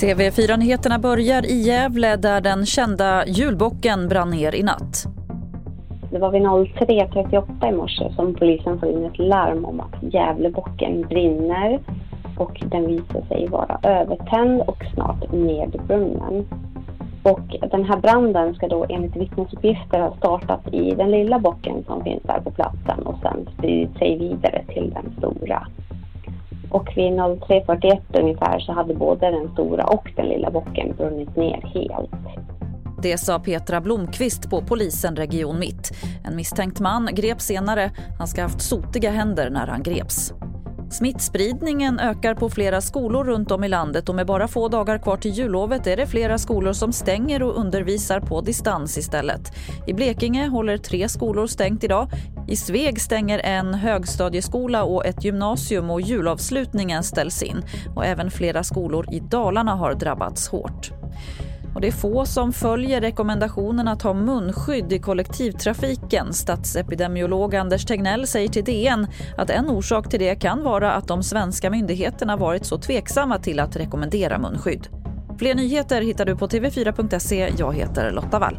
TV4-nyheterna börjar i Gävle där den kända julbocken brann ner i natt. Det var vid 03.38 i morse som polisen får in ett larm om att Gävlebocken brinner och den visar sig vara övertänd och snart nedbrunnen. Och den här branden ska då enligt vittnesuppgifter ha startat i den lilla bocken som finns där på platsen och sen spridit sig vidare till den stora. Och vid 03.41 ungefär så hade både den stora och den lilla bocken brunnit ner helt. Det sa Petra Blomqvist på polisen Region Mitt. En misstänkt man greps senare. Han ska ha haft sotiga händer när han greps. Smittspridningen ökar på flera skolor runt om i landet och med bara få dagar kvar till jullovet är det flera skolor som stänger och undervisar på distans istället. I Blekinge håller tre skolor stängt idag. I Sveg stänger en högstadieskola och ett gymnasium och julavslutningen ställs in. Och även flera skolor i Dalarna har drabbats hårt. Och det är få som följer rekommendationen att ha munskydd i kollektivtrafiken. Statsepidemiolog Anders Tegnell säger till DN att en orsak till det kan vara att de svenska myndigheterna varit så tveksamma till att rekommendera munskydd. Fler nyheter hittar du på tv4.se. Jag heter Lotta Wall.